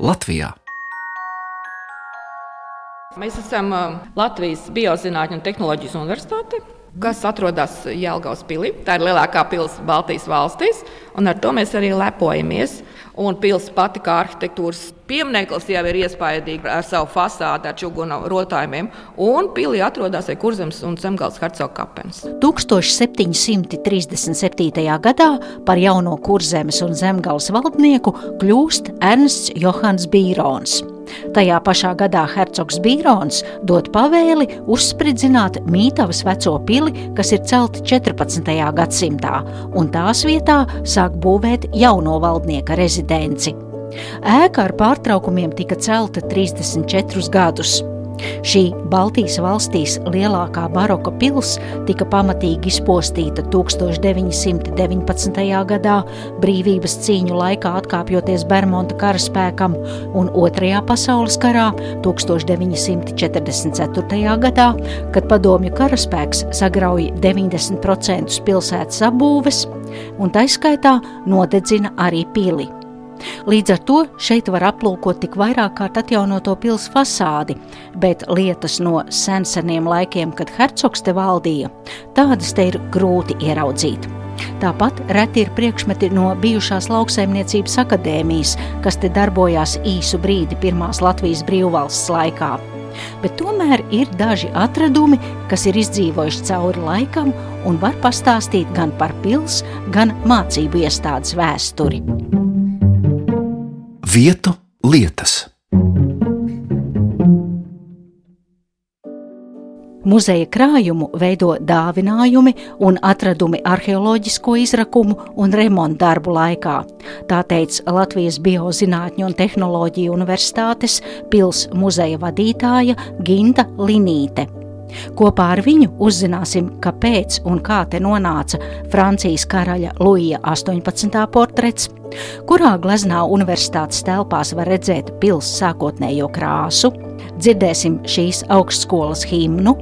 Latvijā. Mēs esam uh, Latvijas Biozinātņu un tehnoloģijas universitāte, kas atrodas Jēlgavas pilī. Tā ir lielākā pilsēta Baltijas valstīs, un ar to mēs arī lepojamies. Un pilsēta pati kā arhitektūras piemineklis jau ir iespaidīga ar savu fasādi, ar čūnu rotājumiem. Un pilī atrodas arī Kurzemes un Zemgājas hercoga kapenes. 1737. gadā par jauno Kurzemes un Zemgājas valdnieku kļūst Ernsts Johans Bīrons. Tajā pašā gadā hercogs Bīrons dod pavēli uzspridzināt Mītavas veco pili, kas ir celta 14. gadsimtā, un tās vietā sāk būvēt jauno valdnieka rezidenci. Ēka ar pārtraukumiem tika celta 34 gadus. Šī Baltijas valstīs lielākā baroka pilsēta tika pamatīgi izpostīta 1919. gadā, brīvības cīņu laikā atkāpjoties Bermuda karaspēkam, un Otrajā pasaules karā 1944. gadā, kad padomju karaspēks sagrauja 90% pilsētas apbūves, un taiskaitā nodedzina arī pili. Līdz ar to šeit var aplūkot tik vairāk kārt atjaunoto pils fasādi, bet lietas no senseniem laikiem, kad hercogs te valdīja, tādas te ir grūti ieraudzīt. Tāpat reti ir priekšmeti no bijušās lauksaimniecības akadēmijas, kas te darbojās īsu brīdi pirmās Latvijas brīvvalsts laikā. Bet tomēr ir daži atradumi, kas ir izdzīvojuši cauri laikam un var pastāstīt gan par pils, gan mācību iestādes vēsturi vietu lietas. Muzeja krājumu veido dāvinājumi un atradumi arheoloģisko izrakumu un remontu darbu laikā. Tā teica Latvijas Biozinātņu un tehnoloģiju universitātes pils muzeja vadītāja Ginta Linīte. Kopā ar viņu uzzināsim, kāpēc un kā te nonāca Francijas karaļa Luija 18. portrets, kurā gleznā universitātes telpās var redzēt pilsētas sākotnējo krāsu, dzirdēsim šīs augstskolas himnu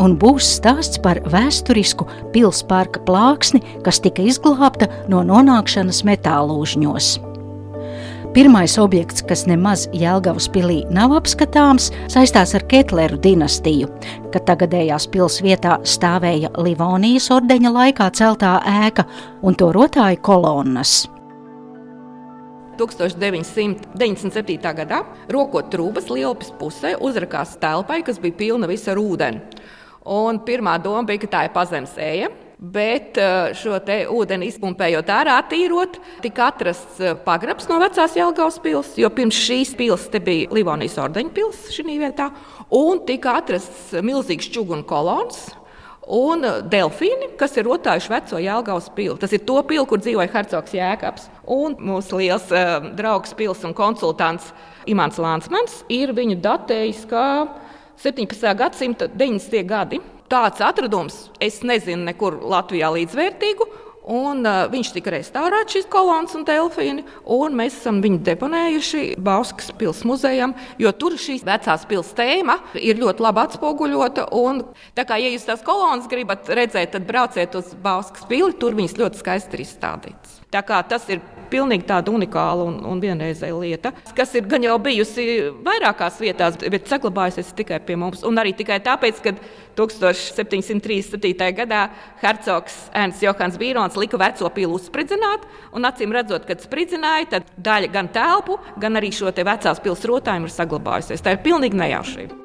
un būs stāsts par vēsturisku pilsparka plāksni, kas tika izglābta no nonākšanas metālūžņos. Pirmais objekts, kas nemaz Jēlgavas pilī nav apskatāms, saistās ar Ketleru dinastiju, kad tagadējās pils vietā stāvēja Livonijas ordeņa laikā celtā ēka un to rotāja kolonnas. 1997. gadā, rokot trūkas Lielpas pusē, uzrakās telpai, kas bija pilna visa ar ūdeni. Un pirmā doma bija, ka tā ir pazemes ēja. Bet eh, šo ūdeni izpumpējot ārā, attīrot, tika atrasts eh, pagrabs no vecās Jelgavas pilsētas, jo pirms šīs pilsētas bija Livonijas ordeņa pilsēta šī vietā, un tika atrasts milzīgs čūnu kolons. Un eh, delfīni, kas ir rotājuši veco Jālgavas pili. Tas ir to pili, kur dzīvoja Hercogs Jēkabs. Un mūsu liels uh, draugs, pils un konsultants Imants Lansmans ir viņu datējis kā 17. gadsimta 90. gadi tāds atradums, es nezinu, nekur Latvijā līdzvērtīgu. Un, uh, viņš tika restaurēts, šis kolons un delfīni, un mēs esam viņu deponējuši Bauskas pilsētas muzejam, jo tur šī vecās pilsētas tēma ir ļoti labi atspoguļota. Un, tā kā, ja jūs tās kolonas gribat redzēt, tad brauciet uz Bauskas pili, tur viņas ļoti skaisti ir izstādītas. Tā kā tas ir pilnīgi tāda unikāla un, un vienreizēja lieta, kas ir gan jau bijusi vairākās vietās, bet saglabājusies tikai pie mums. Un arī tikai tāpēc, ka 1737. gadā hercogs Ernsts Johans Bīrons lika veco pilu uzspridzināt, un acīm redzot, kad spridzināja, tad daļa gan telpu, gan arī šo vecās pilsētas rotājumu ir saglabājusies. Tā ir pilnīgi nejaušība.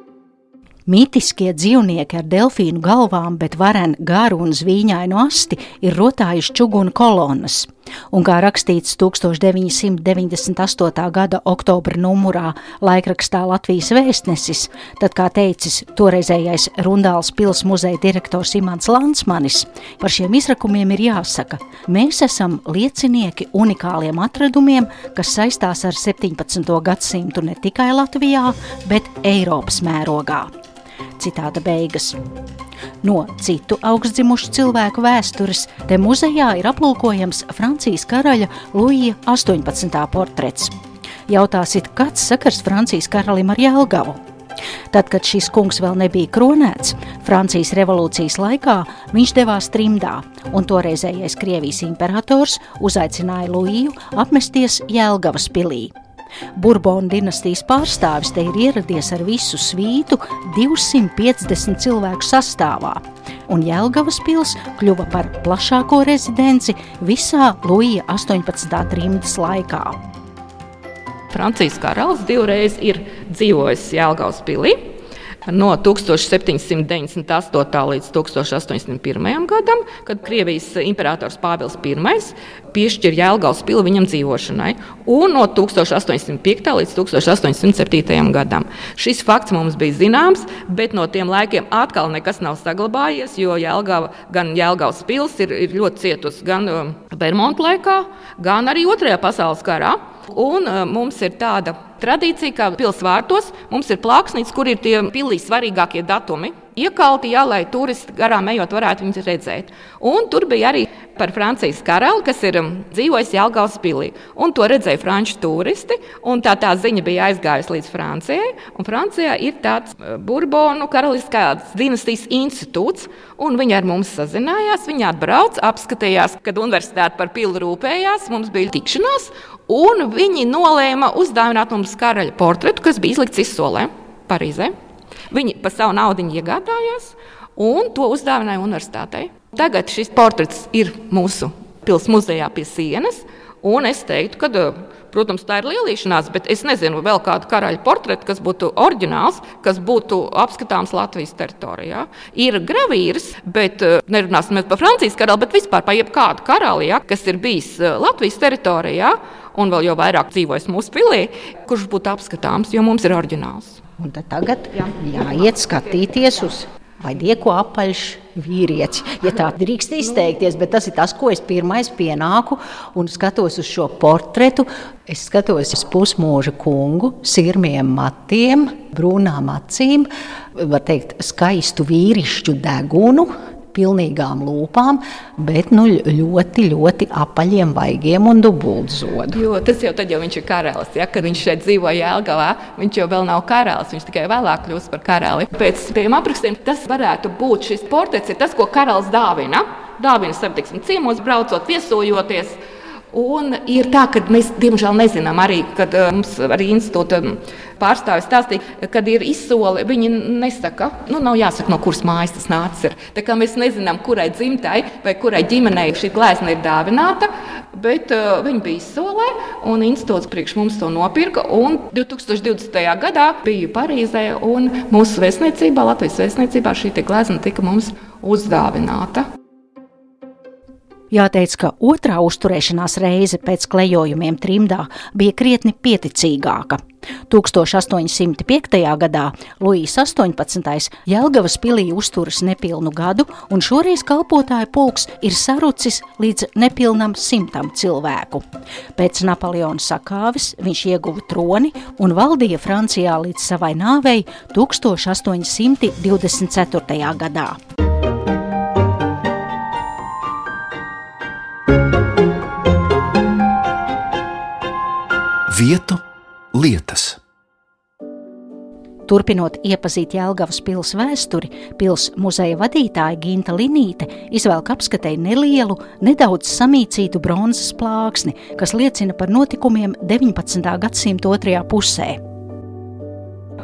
Mītiskie dzīvnieki ar delfīnu galvām, bet varen garu un zvīņainu asti ir rotājuši čugunu kolonas. Un kā rakstīts 1998. gada oktobra numurā laikrakstā Latvijas vēstnesis, tad, kā teicis toreizējais Rundāls pils muzeja direktors Imants Lansmanis, par šiem izrakumiem ir jāsaka, mēs esam liecinieki unikāliem atradumiem, kas saistās ar 17. gadsimtu ne tikai Latvijā, bet Eiropas mērogā. Citāta beigas. No citu augstdzimušu cilvēku vēstures te muzejā ir aplūkojams Francijas karaļa Luija 18. portrets. Jautāsit, kāds sakars Francijas karalim ar Jēlgavu? Tad, kad šis kungs vēl nebija kronēts, Francijas revolūcijas laikā viņš devās trimdā, un toreizējais Krievijas imperators uzaicināja Luiju apmesties Jēlgavas pilī. Burbonu dinastijas pārstāvis te ir ieradies ar visu svītu 250 cilvēku sastāvā, un Jēlgavas pils kļuva par plašāko rezidenci visā Luija 18. trimdas laikā. Francijas karalis divreiz ir dzīvojis Jēlgavas pilī no 1798. līdz 1801. gadam, kad Krievijas imperators Pāvils I piešķīra Jēlgavas pili viņam dzīvošanai, un no 1805. līdz 1807. gadam. Šis fakts mums bija zināms, bet no tiem laikiem atkal nekas nav saglabājies, jo Jēlgava, gan Jēlgavas pils ir, ir ļoti cietusi gan um, Bermuda laikā, gan arī Otrajā pasaules karā. Un uh, mums ir tāda tradīcija, ka pilsvārtos mums ir plāksnītes, kur ir tie pilī svarīgākie datumi. Iekalti, jā, lai turisti garām ejot, varētu viņus redzēt. Un tur bija arī par Francijas karali, kas ir um, dzīvojis Jālgājas pilī. Un to redzēja franču turisti. Tā, tā ziņa bija aizgājusi līdz Francijai. Un Francijā ir tāds uh, Burbonu karaliskās dinastijas institūts. Viņi ar mums sazinājās, viņi atbrauca, apskatījās, kad universitāte par pili rūpējās. Mums bija tikšanās, un viņi nolēma uzdāvināt mums karaļa portretu, kas bija izlikts izsolē Parīzē. Viņi par savu naudu iegādājās un to uzdāvināja universitātei. Tagad šis portrets ir mūsu pilsētas muzejā pie sienas. Un es teiktu, ka, protams, tā ir lielīšanās, bet es nezinu vēl kādu karaļa portretu, kas būtu oriģināls, kas būtu apskatāms Latvijas teritorijā. Ir gravīrs, bet eh, nerunāsim par Francijas karali, bet vispār par jebkādu karali, ja, kas ir bijis eh, Latvijas teritorijā un vēl jau vairāk dzīvojis mūsu pilī, kurš būtu apskatāms, jo mums ir oriģināls. Un tagad Jā. jāiet skatīties uz vaidieko apaļš vīrietis, ja tā drīkst izteikties, bet tas ir tas, ko es pirmais pienāku un skatos uz šo portretu. Es skatos uz pusmūža kungu, sirmiem matiem, brūnām acīm, var teikt, skaistu vīrišķu degunu, pilnīgām lūpām, bet nu, ļoti, ļoti apaļiem vaigiem un dubultzodu. Jo tas jau tad, jau viņš ir karalis. Ja? Kad viņš šeit dzīvo Jēlgavā, viņš jau vēl nav karalis, viņš tikai vēlāk kļūst par karali. Pēc tiem aprakstiem tas varētu būt šis portrets, tas, ko karalis dāvina. Dāvina sabiedriskiem ciemos, braucot, viesojoties. Un ir tā, ka mēs diemžēl nezinām arī, kad uh, mums arī institūta pārstāvis stāstīja, kad ir izsole, viņi nesaka, nu nav jāsaka, no kuras mājas tas nācis. Tā kā mēs nezinām, kurai dzimtai vai kurai ģimenei šī glezna ir dāvināta, bet uh, viņi bija izsolē un institūts priekš mums to nopirka. Un 2020. gadā biju Parīzē un mūsu vēstniecībā, Latvijas vēstniecībā šī glezna tika mums uzdāvināta. Jāteic, ka otrā uzturēšanās reize pēc klejojumiem trimdā bija krietni pieticīgāka. 1805. gadā Luīs 18. Jelgavas pilī uzturas nepilnu gadu, un šoreiz kalpotāju pulks ir sarucis līdz nepilnam simtam cilvēku. Pēc Napoleona sakāves viņš ieguva troni un valdīja Francijā līdz savai nāvei 1824. gadā. Vietu lietas. Turpinot iepazīt Jēlgavas pils vēsturi, pils muzeja vadītāja Ginta Linīte izvelk apskatēji nelielu, nedaudz samīcītu bronzas plāksni, kas liecina par notikumiem 19. gadsimta otrajā pusē.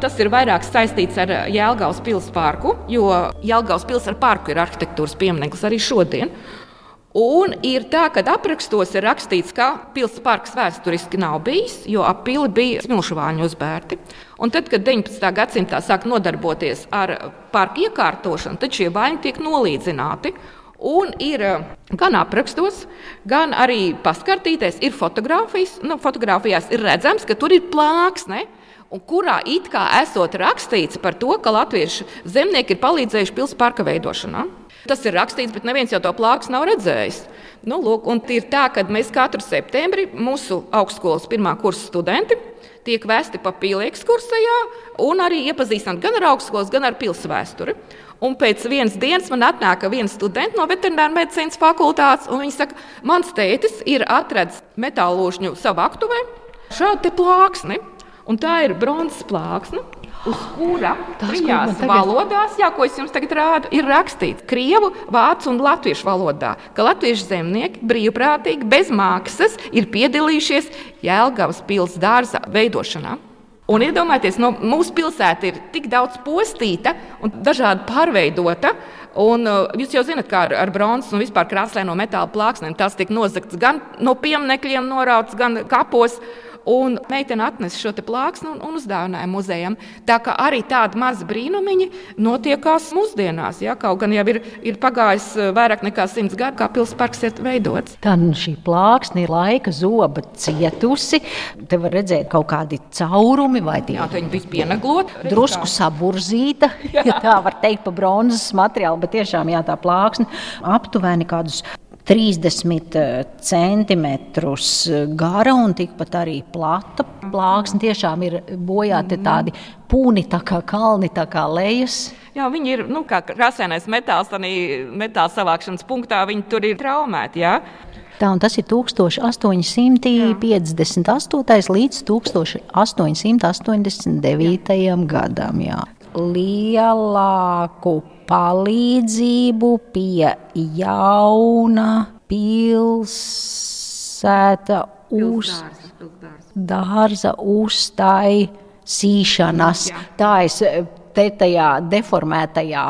Tas ir vairāk saistīts ar Jēlgavas pilsētu parku, jo Jēlgavas pilsētu parku ir arhitektūras piemineklis arī šodien. Un ir tā, ka aprakstos ir rakstīts, ka pilsētas parks vēsturiski nav bijis, jo ap pili bija smilšvāņu uzbērti. Un tad, kad 19. gadsimtā sāk nodarboties ar parku iekārtošanu, tad šie vaini tiek nolīdzināti. Un ir eh, gan aprakstos, gan arī paskartīties, ir fotografijas. Nu, fotografijās ir redzams, ka tur ir plāksne. Kurā it kā esot rakstīts par to, ka latviešu zemnieki ir palīdzējuši pilsētas parka veidošanā. Tas ir rakstīts, bet neviens jau to plāks nav redzējis. Nu, lūk, ir tā, ka mēs katru septembri mūsu augstskolas pirmā kursa studenti tiek vēsti pa pīlī ekskursijā un arī iepazīstināt gan ar augstskolas, gan ar pilsētu vēsturi. Un pēc vienas dienas man atnāk viens students no veterināra medicīnas fakultātes, un viņš saka, mans tētis ir atradzis metālūžņu savā aktuvē šādu plāksni, un tā ir bronzas plāksne. Uz kura trijās tagad... valodās, jā, ko es jums tagad rādu, ir rakstīts krievu, vācu un latviešu valodā, ka latviešu zemnieki brīvprātīgi bez maksas ir piedalījušies Jēlgavas pils dārza veidošanā. Un iedomājieties, no mūsu pilsēta ir tik daudz postīta un dažādi pārveidota. Un, uh, jūs jau zināt, kā ar, ar bronzas un vispār krāsaino metāla plāksnēm tas tika nozagts gan no pieminekļiem, norauts, gan kapos. Un meitene atnesa šo plāksni un, un uzdāvināja muzejam. Tā kā arī tādi mazi brīnumiņi notiekās mūsdienās. Ja? Kaut gan jau ir, ir pagājis eh, vairāk nekā simts gadi, kā pilsparks ir veidots. Tā nu šī plāksne ir laika zoba cietusi. Te var redzēt kaut kādi caurumi vai tie. Jā, viņi bija pieneglot. Drusku saburzīta, ja tā var teikt, pa bronzas materiālu, bet tiešām jā, tā plāksne aptuveni kādus 30 eh, centimetrus gara un tikpat arī plata plāksne. Tiešām ir bojāti mhm. tādi pūni, tā kā kalni, tā kā lejas. Jā, viņi ir nu, kā krāsainais metāls, arī metāla savākšanas punktā. Viņi tur ir traumēti. Jā. Tā, tas ir 1858. līdz 1889. Jā. gadam. Jā. Lielāku palīdzību pie jauna pilsēta uz dārza uztaisīšanas. Tā es te tajā deformētajā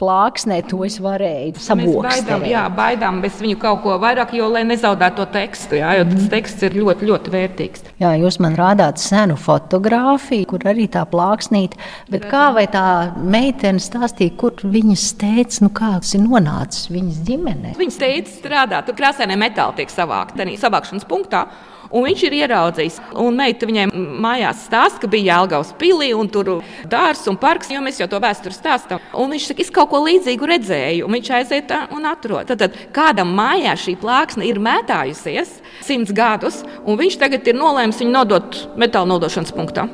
plāksnē to es varēju sabokt. Baidām, jā, baidām bez viņu kaut ko vairāk, jo, lai nezaudētu to tekstu, jā, jo tas teksts ir ļoti, ļoti vērtīgs. Jā, jūs man rādāt senu fotografiju, kur arī tā plāksnīte, bet kā vai tā meitene stāstīja, kur viņas teica, nu kāds ir nonācis viņas ģimenē? Viņas teica strādā, tur krāsainie metāli tiek savākti, savākšanas punktā. Un viņš ir ieraudzījis, un meita viņai mājās stāsta, ka bija Jālgaus pilī un tur dārsts un parks, jo mēs jau to vēsturi stāstām. Un viņš saka, es kaut ko līdzīgu redzēju, un viņš aiziet un atrod. Tad, tad kādam mājā šī plāksne ir mētājusies simts gadus, un viņš tagad ir nolēmis viņu nodot metāla nodošanas punktā.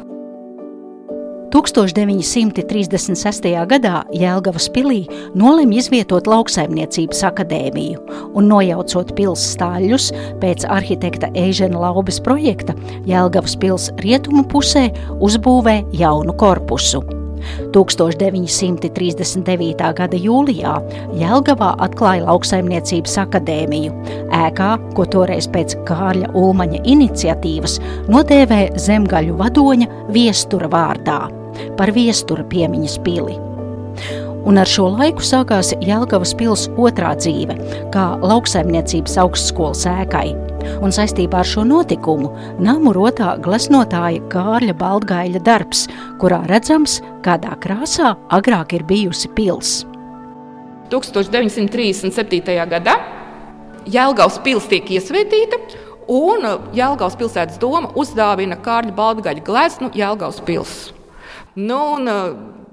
1936. gadā Jēlgavas pilī nolemj izvietot lauksaimniecības akadēmiju un nojaucot pils stāļus pēc arhitekta Eižena Laubes projekta Jēlgavas pils rietumu pusē uzbūvē jaunu korpusu. 1939. gada jūlijā Jēlgavā atklāja lauksaimniecības akadēmiju, ēkā, ko toreiz pēc Kārļa Ulmaņa iniciatīvas nodēvē zemgaļu vadoņa viestura vārdā par viestura piemiņas pili. Un ar šo laiku sākās Jēlgavas pilsētas otrā dzīve, kā lauksaimniecības augstskolas ēkai. Un saistībā ar šo notikumu namu rotā gleznotāja Kārļa Baltgaļa darbs, kurā redzams, kādā krāsā agrāk ir bijusi pilsēta. 1937. gadā Jēlgavas pilsēta tiek iesvētīta, un Jēlgavas pilsētas doma uzdāvina Kārļa Baltgaļa gleznu Jēlgavas pilsētu. Nu, un,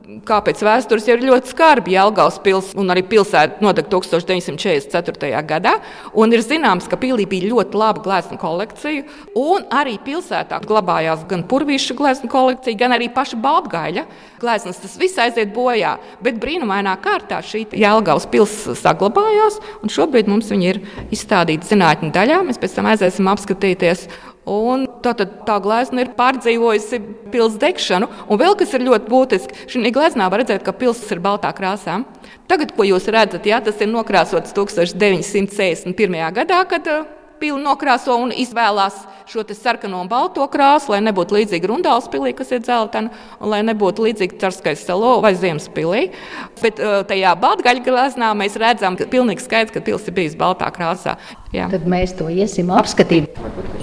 Kāpēc vēstures ir ļoti skarbi? Jālgaus pilsēta un arī pilsēta nodega 1944. gadā. Ir zināms, ka pilī bija ļoti laba glezna kolekcija. Un arī pilsētā glabājās gan purvīša glezna kolekcija, gan arī paša Baltgaļa gleznas. Tas viss aiziet bojā. Bet brīnumainā kārtā šī Jālgaus pilsēta saglabājās. Šobrīd mums viņa ir izstādīta zinātņu daļā. Mēs pēc tam aiziesim apskatīties. Un tātad tā glezna ir pārdzīvojusi pilsētas degšanu. Un vēl kas ir ļoti būtiski, šī gleznā var redzēt, ka pilsēta ir baltā krāsā. Tagad, ko jūs redzat, jā, tas ir nokrāsots 1961. gadā, kad uh, pili nokrāso un izvēlās šo sarkano un balto krāsu, lai nebūtu līdzīga Rundāls pilī, kas ir dzeltena, un lai nebūtu līdzīga Carskais salo vai Ziemas pilī. Bet uh, tajā baltgaļa gleznā mēs redzam, ka pilnīgi skaidrs, ka pils ir bijis baltā krāsā. Jā. Tad mēs to iesim apskatīt. Nu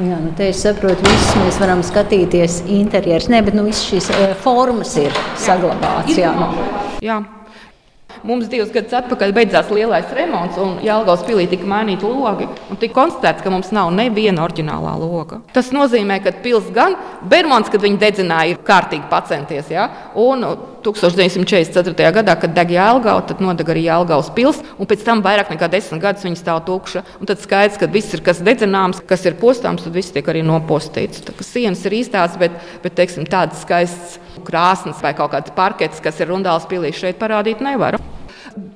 jā, nu te es saprotu, visas mēs varam skatīties interjeras. Nē, bet nu, visas šīs uh, formas ir saglabātas. Jā, nu. jā. Mums divus gadus atpakaļ beidzās lielais remonts, un Jālgaus pilī tika mainīti logi. Tika konstatēts, ka mums nav neviena oriģinālā loga. Tas nozīmē, ka pils gan Bermons, kad viņi dedzināja, ir kārtīgi pacenties. Ja? Un 1944. gadā, kad deg Jālgauts, tad nodeg arī Jālgaus pils, un pēc tam vairāk nekā desmit gadus viņa stāv tukša. Un tad skaidrs, ka viss ir kas dedzināms, kas ir postāms, tad viss tiek arī nopostīts. Tā, sienas ir īstās, bet, bet teiksim, tādas skaistas krāsnes vai kaut kāds parkets, kas ir rundāls pilī, šeit parādīt nevaru.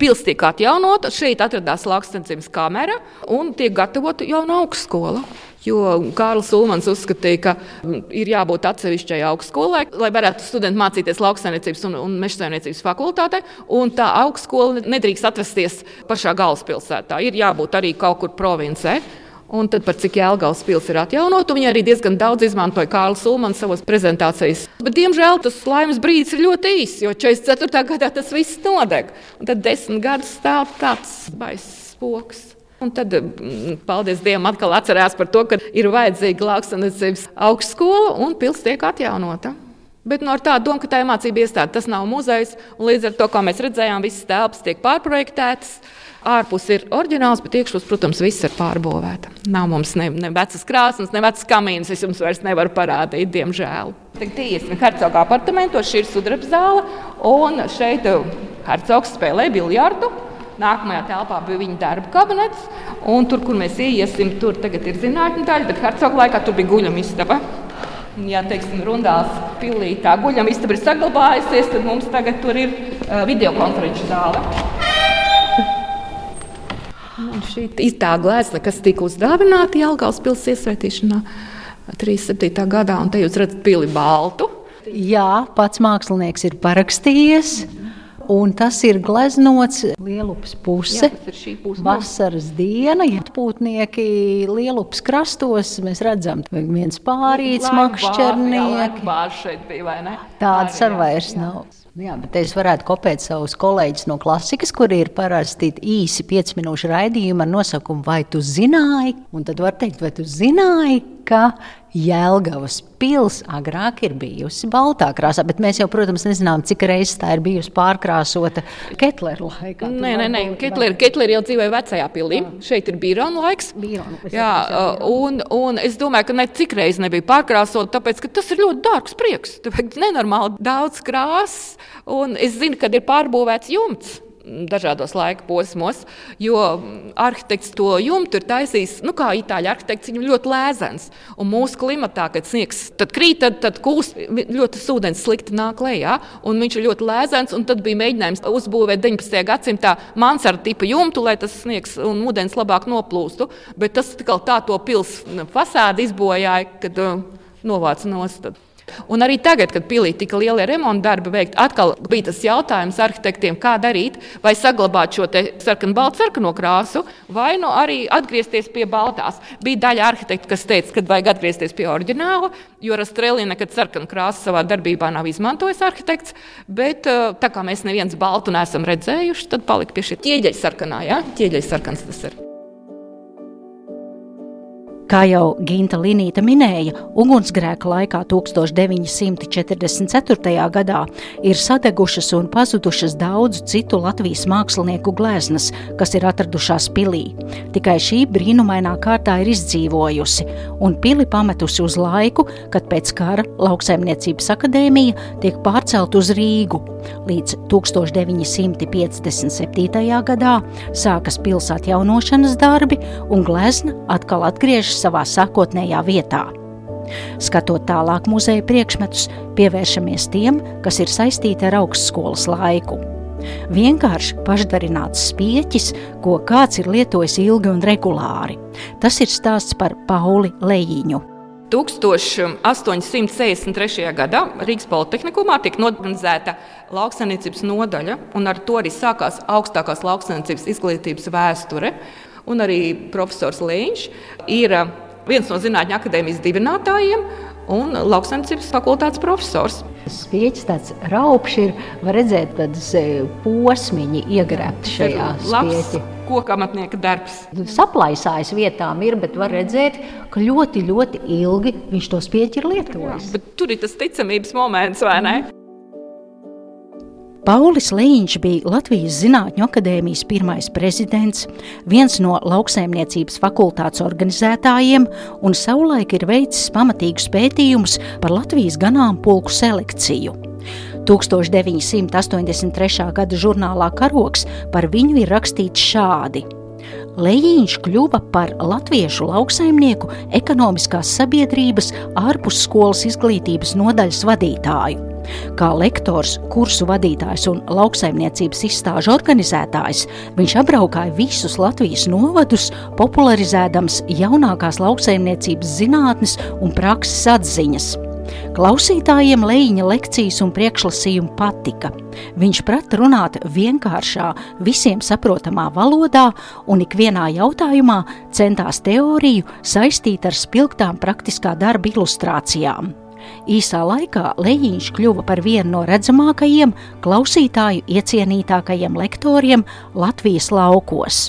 Pils tiek atjaunota, šeit atradās lauksaimniecības kamera un tiek gatavota jauna augstskola. Jo Kārlis Ulmans uzskatīja, ka mm, ir jābūt atsevišķai augstskolai, lai varētu studenti mācīties lauksaimniecības un, un mežsaimniecības fakultātē. Un tā augstskola nedrīkst atrasties pašā galvaspilsētā. Ir jābūt arī kaut kur provincē. Un tad, par cik Jēlgavas pilsēta ir atjaunota, viņi arī diezgan daudz izmantoja Kārlis Ulmans savas prezentācijas. Bet, diemžēl tas laimes brīdis ir ļoti īss, jo 44. gadā tas viss nodeg. Un tad desmit gadus stāv tāds baiss spoks. Un tad, mm, paldies Dievam, atkal atcerās par to, ka ir vajadzīga lauksaimniecības augstskola un pilsēta tiek atjaunota. Bet no tāda doma, ka tā ir mācība iestāde, tas nav muzejs. Līdz ar to, kā mēs redzējām, visas telpas tiek pārprojektētas. Ārpus ir oriģināls, bet iekšpus, protams, viss ir pārbūvēta. Nav mums ne, ne vecas krāsas, ne vecas kamīnas. Es jums vairs nevaru parādīt, diemžēl. Tagad iesim Hercoga apartamentos, šī ir sudraba zāle. Un šeit uh, Hercogs spēlē biljardu. Nākamajā telpā bija viņa darba kabinets, un tur, kur mēs iesim, tur tagad ir zinātnē daļa, bet Hercoga laikā tur bija guļamistaba. Ja teiksim, rundās pilī tā guļamistaba ir saglabājusies, tad mums tagad tur ir uh, videokonferenču zāle. Šī ir tā glezna, kas tika uzdāvināta Jālgājas pilsētas iesvētīšanā 37. gadā, un te jūs redzat pili baltu. Jā, pats mākslinieks ir parakstījies. Un tas ir gleznots Lielupas puse. Jā, puse vasaras diena. Atpūtnieki Lielupas krastos mēs redzam, viens pārīts, makšķernieki. Tādas ar vairs nav. Nu jā, bet es varētu kopēt savus kolēģus no klasikas, kuri ir parasti īsi 5 minūšu raidījumi ar nosaukumu Vai tu zināji? Un tad var teikt, vai tu zināji, ka Jēlgavas pils agrāk ir bijusi baltā krāsā, bet mēs jau, protams, nezinām, cik reizes tā ir bijusi pārkrāsota Ketlera laikā. Nē, nē, nē. Ketler, Ketler jau dzīvoja vecajā pilī. Jā. Šeit ir Bīrona laiks. Bīrona, jā, un, un es domāju, ka ne cik reizes nebija pārkrāsota, tāpēc, ka tas ir ļoti dārgs prieks. Tāpēc nenormāli daudz krāsas, un es zinu, kad ir pārbūvēts jumts dažādos laika posmos, jo arhitekts to jumtu ir taisījis, nu, kā itāļu arhitekts, viņam ļoti lēzens. Un mūsu klimatā, kad sniegs tad krīt, tad, tad kūst ļoti ūdens slikti nāk lejā, un viņš ir ļoti lēzens, un tad bija mēģinājums uzbūvēt 19. gadsimtā mansardu tipa jumtu, lai tas sniegs un ūdens labāk noplūstu, bet tas tā to pils fasādi izbojāja, kad uh, novāca nost. Un arī tagad, kad pilī tika lielie remonta darbi veikti, atkal bija tas jautājums arhitektiem, kā darīt, vai saglabāt šo sarkanu-baltu sarkano krāsu, vai nu arī atgriezties pie baltās. Bija daļa arhitektu, kas teica, ka vajag atgriezties pie oriģināla, jo Rastrēlī nekad sarkanu krāsu savā darbībā nav izmantojis arhitekts, bet eh, tā kā mēs neviens baltu neesam redzējuši, tad palika pie šī ķieģeļa sarkanā, ja? ķieģeļa sarkans tas ir. Kā jau Ginta Linīta minēja, ugunsgrēka laikā 1944. gadā ir sadegušas un pazudušas daudzu citu Latvijas mākslinieku gleznas, kas ir atradušās pilī. Tikai šī brīnumainā kārtā ir izdzīvojusi, un pili pametusi uz laiku, kad pēc kara lauksaimniecības akadēmija tiek pārcelt uz Rīgu. Līdz 1957. gadā sākas pilsētas jaunošanas darbi, un glezna atkal atgriežas savā sākotnējā vietā. Skatot tālāk muzeja priekšmetus, pievēršamies tiem, kas ir saistīti ar augstskolas laiku. Vienkārši pašdarināts spieķis, ko kāds ir lietojis ilgi un regulāri. Tas ir stāsts par Pauli Lejiņu. 1863. gadā Rīgas Politehnikumā tika norganizēta lauksaimniecības nodaļa, un ar to arī sākās augstākās lauksaimniecības izglītības vēsture un arī profesors Līņš ir uh, viens no Zinātņu akadēmijas dibinātājiem un lauksaimniecības fakultātes profesors. Spieķis tāds raupšs ir, var redzēt, tādas e, posmiņi iegrēbti šajā spieķi. Kokamatnieka darbs. Saplaisājis vietām ir, bet var redzēt, ka ļoti, ļoti ilgi viņš to spieķi ir lietojis. Jā, tur ir tas ticamības moments, vai ne? Mm. Paulis Līņš bija Latvijas Zinātņu akadēmijas pirmais prezidents, viens no lauksaimniecības fakultātes organizētājiem un savulaik ir veicis pamatīgus pētījumus par Latvijas ganāmpulku selekciju. 1983. gada žurnālā Karoks par viņu ir rakstīts šādi. Lejiņš kļuva par latviešu lauksaimnieku ekonomiskās sabiedrības ārpusskolas izglītības nodaļas vadītāju. Kā lektors, kursu vadītājs un lauksaimniecības izstāžu organizētājs, viņš apbraukāja visus Latvijas novadus, popularizēdams jaunākās lauksaimniecības zinātnes un prakses atziņas. Klausītājiem Leņķa lekcijas un priekšlasījumi patika. Viņš prata runāt vienkāršā, visiem saprotamā valodā, un ikvienā jautājumā centās teoriju saistīt ar spilgtām praktiskā darba ilustrācijām. Īsā laikā Leņķis kļuva par vienu no redzamākajiem, klausītāju iecienītākajiem lektoriem Latvijas laukos.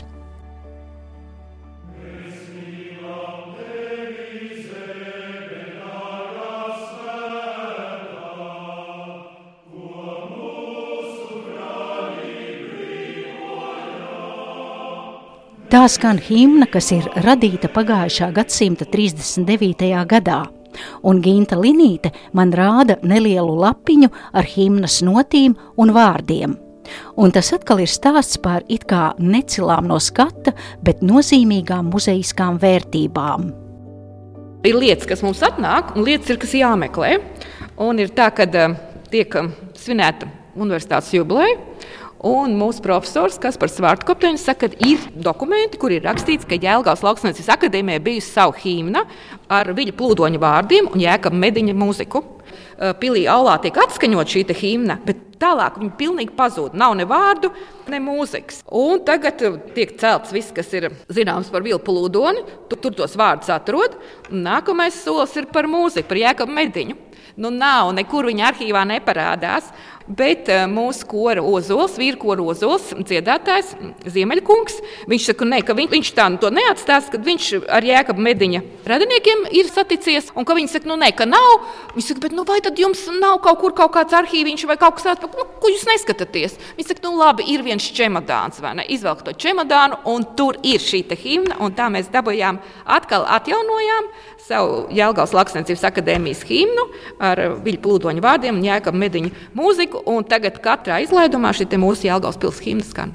Tā skan himna, kas ir radīta pagājušā gadsimta 39. gadā un Ginta Linīte man rāda nelielu lapiņu ar himnas notīm un vārdiem. Un tas atkal ir stāsts par it kā necilām no skata, bet nozīmīgām muzejiskām vērtībām. Ir lietas, kas mums atnāk, un lietas ir, kas jāmeklē. Un ir tā, ka uh, tiek uh, svinēta universitātes jubileja, Un mūsu profesors Kaspars Vārtkopteņš saka, ka ir dokumenti, kur ir rakstīts, ka Jēlgājas Lauksnēcības akadēmijā bijusi savu himna ar viņa plūdoņa vārdiem un jēkab mediņa mūziku. Pilī aulā tiek atskaņot šī himna, bet tālāk viņa pilnīgi pazūd. Nav ne vārdu, ne mūzikas. Un tagad tiek celts viss, kas ir zināms par vilpu plūdoni, tu tur tos vārdus atrod. Nākamais solis ir par mūziku, par jēkabu mediņu. Nu, nav, nekur viņa arhīvā neparādās. Bet uh, mūsu kora ozols, vīru kora ozols, dziedātājs Ziemeļkungs, viņš saka, ne, ka viņ, viņš tā nu to neatstās, kad viņš ar Jēkabu mediņa radiniekiem ir saticies, un ka viņi saka, nu nē, ka nav. Viņš saka, bet nu, vai tad jums nav kaut kur kaut kāds arhīviņš vai kaut kas tāds, nu, ko jūs neskatāties? Viņš saka, nu labi, ir viens čemodāns, vai ne? Izvelk to čemodānu, un tur ir šī himna, un tā mēs dabūjām atkal atjaunojām savu Jēlgavas Laksniecības akadēmijas himnu ar viļu plūdoņu vārdiem un Jēkabu mediņu mūziku mūziku, un tagad katrā izlaidumā šī mūsu Jālgaus pilsētas himna skan.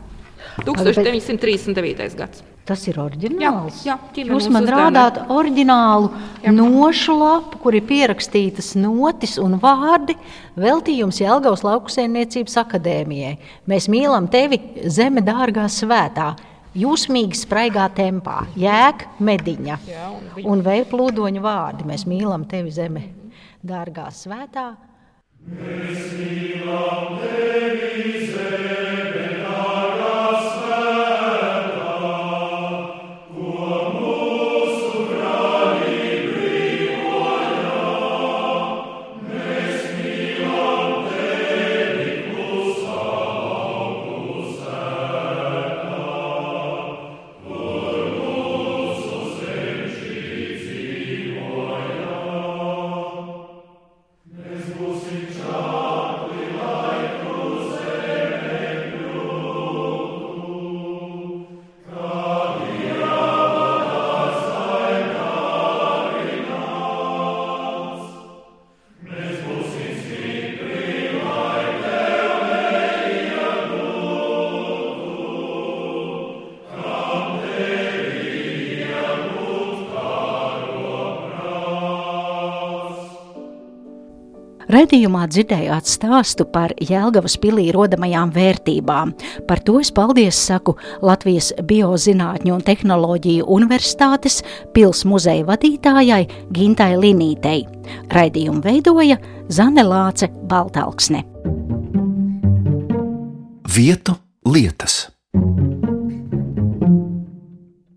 1939. gads. Tas ir oriģināls. Jā, jā, Jūs man rādāt oriģinālu jā. nošu lapu, kur ir pierakstītas notis un vārdi veltījums Jelgavas laukusēmniecības akadēmijai. Mēs mīlam tevi zeme dārgā svētā. Jūsmīgi spraigā tempā, jēga mediņa jā, un, un vēl plūdoņa vārdi. Mēs mīlam tevi zeme dārgā svētā. Mēs mīlam tevi Raidījumā dzirdējāt stāstu par Jēlgavas pilī rodamajām vērtībām. Par to es paldies saku Latvijas Biozinātņu un tehnoloģiju universitātes pils muzeja vadītājai Gintai Linītei. Raidījumu veidoja Zane Lāce Baltalksne. Vietu lietas.